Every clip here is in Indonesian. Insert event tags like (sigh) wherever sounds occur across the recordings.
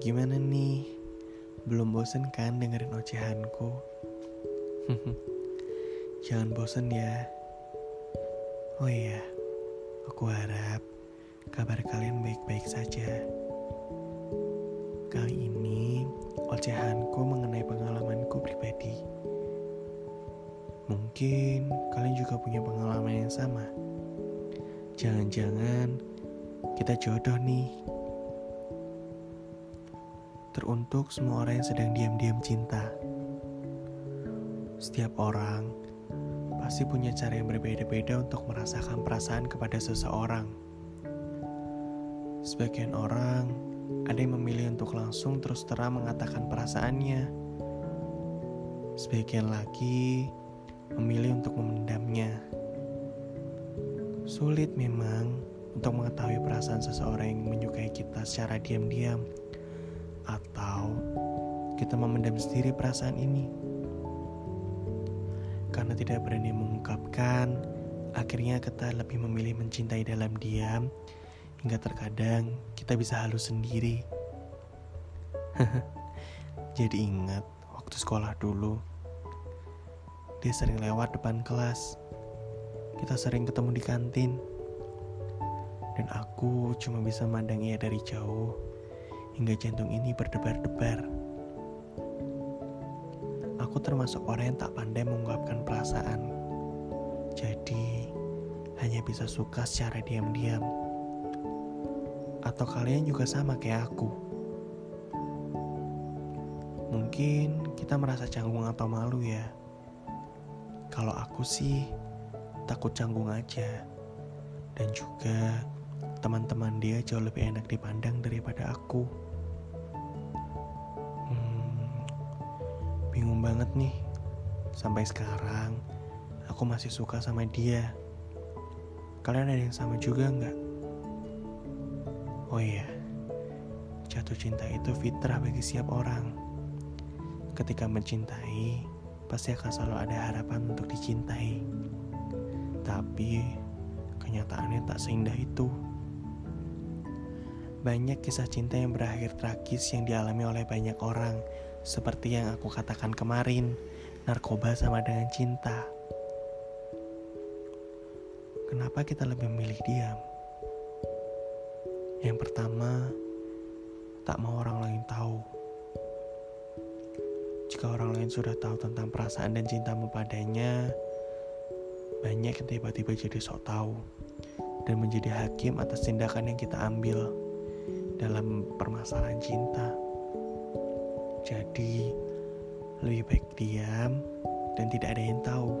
Gimana nih? Belum bosen kan dengerin ocehanku? (laughs) Jangan bosen ya. Oh iya, aku harap kabar kalian baik-baik saja. Kali ini ocehanku mengenai pengalamanku pribadi. Mungkin kalian juga punya pengalaman yang sama. Jangan-jangan kita jodoh nih. Teruntuk semua orang yang sedang diam-diam cinta. Setiap orang pasti punya cara yang berbeda-beda untuk merasakan perasaan kepada seseorang. Sebagian orang ada yang memilih untuk langsung terus terang mengatakan perasaannya. Sebagian lagi memilih untuk memendamnya. Sulit memang untuk mengetahui perasaan seseorang yang menyukai kita secara diam-diam, atau kita memendam sendiri perasaan ini karena tidak berani mengungkapkan. Akhirnya kita lebih memilih mencintai dalam diam, hingga terkadang kita bisa halus sendiri. (laughs) Jadi ingat waktu sekolah dulu, dia sering lewat depan kelas. Kita sering ketemu di kantin. Dan aku cuma bisa mandang ia dari jauh hingga jantung ini berdebar-debar. Aku termasuk orang yang tak pandai mengungkapkan perasaan. Jadi, hanya bisa suka secara diam-diam. Atau kalian juga sama kayak aku. Mungkin kita merasa canggung atau malu ya. Kalau aku sih takut canggung aja. Dan juga teman-teman dia jauh lebih enak dipandang daripada aku. Hmm, bingung banget nih. Sampai sekarang aku masih suka sama dia. Kalian ada yang sama juga nggak? Oh iya, jatuh cinta itu fitrah bagi setiap orang. Ketika mencintai, pasti akan selalu ada harapan untuk dicintai. Tapi kenyataannya tak seindah itu. Banyak kisah cinta yang berakhir tragis yang dialami oleh banyak orang, seperti yang aku katakan kemarin, narkoba sama dengan cinta. Kenapa kita lebih memilih diam? Yang pertama, tak mau orang lain tahu. Jika orang lain sudah tahu tentang perasaan dan cintamu padanya, banyak yang tiba-tiba jadi sok tahu dan menjadi hakim atas tindakan yang kita ambil dalam permasalahan cinta. Jadi, lebih baik diam dan tidak ada yang tahu.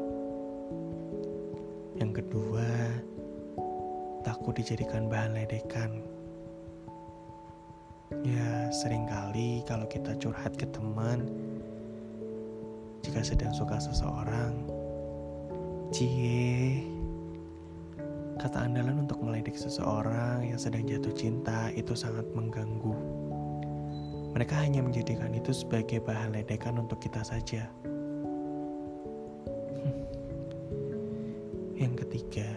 Yang kedua, takut dijadikan bahan ledekan. Ya, sering kali kalau kita curhat ke teman, jika sedang suka seseorang, cie, kata andalan untuk meledek seseorang yang sedang jatuh cinta itu sangat mengganggu. Mereka hanya menjadikan itu sebagai bahan ledekan untuk kita saja. (laughs) Yang ketiga,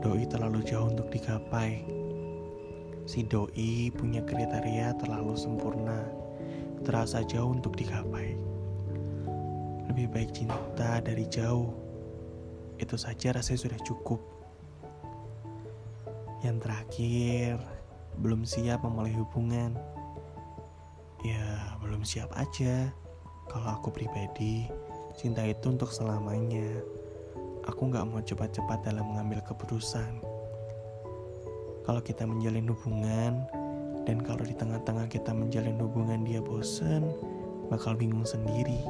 doi terlalu jauh untuk digapai. Si doi punya kriteria terlalu sempurna, terasa jauh untuk digapai. Lebih baik cinta dari jauh. Itu saja rasanya sudah cukup. Yang terakhir, belum siap memulai hubungan. Ya, belum siap aja. Kalau aku pribadi, cinta itu untuk selamanya. Aku gak mau cepat-cepat dalam mengambil keputusan kalau kita menjalin hubungan dan kalau di tengah-tengah kita menjalin hubungan dia bosen, bakal bingung sendiri.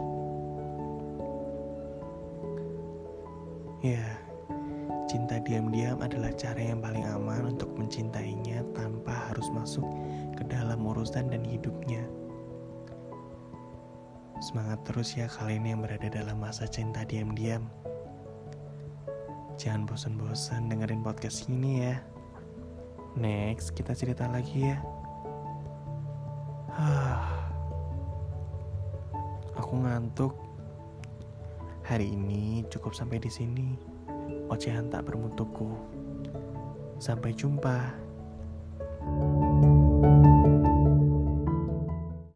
Ya, cinta diam-diam adalah cara yang paling aman untuk mencintainya tanpa harus masuk ke dalam urusan dan hidupnya. Semangat terus ya kalian yang berada dalam masa cinta diam-diam. Jangan bosan-bosan dengerin podcast ini ya. Next, kita cerita lagi ya. Aku ngantuk. Hari ini cukup sampai di sini ocehan tak bermutuku. Sampai jumpa. thank you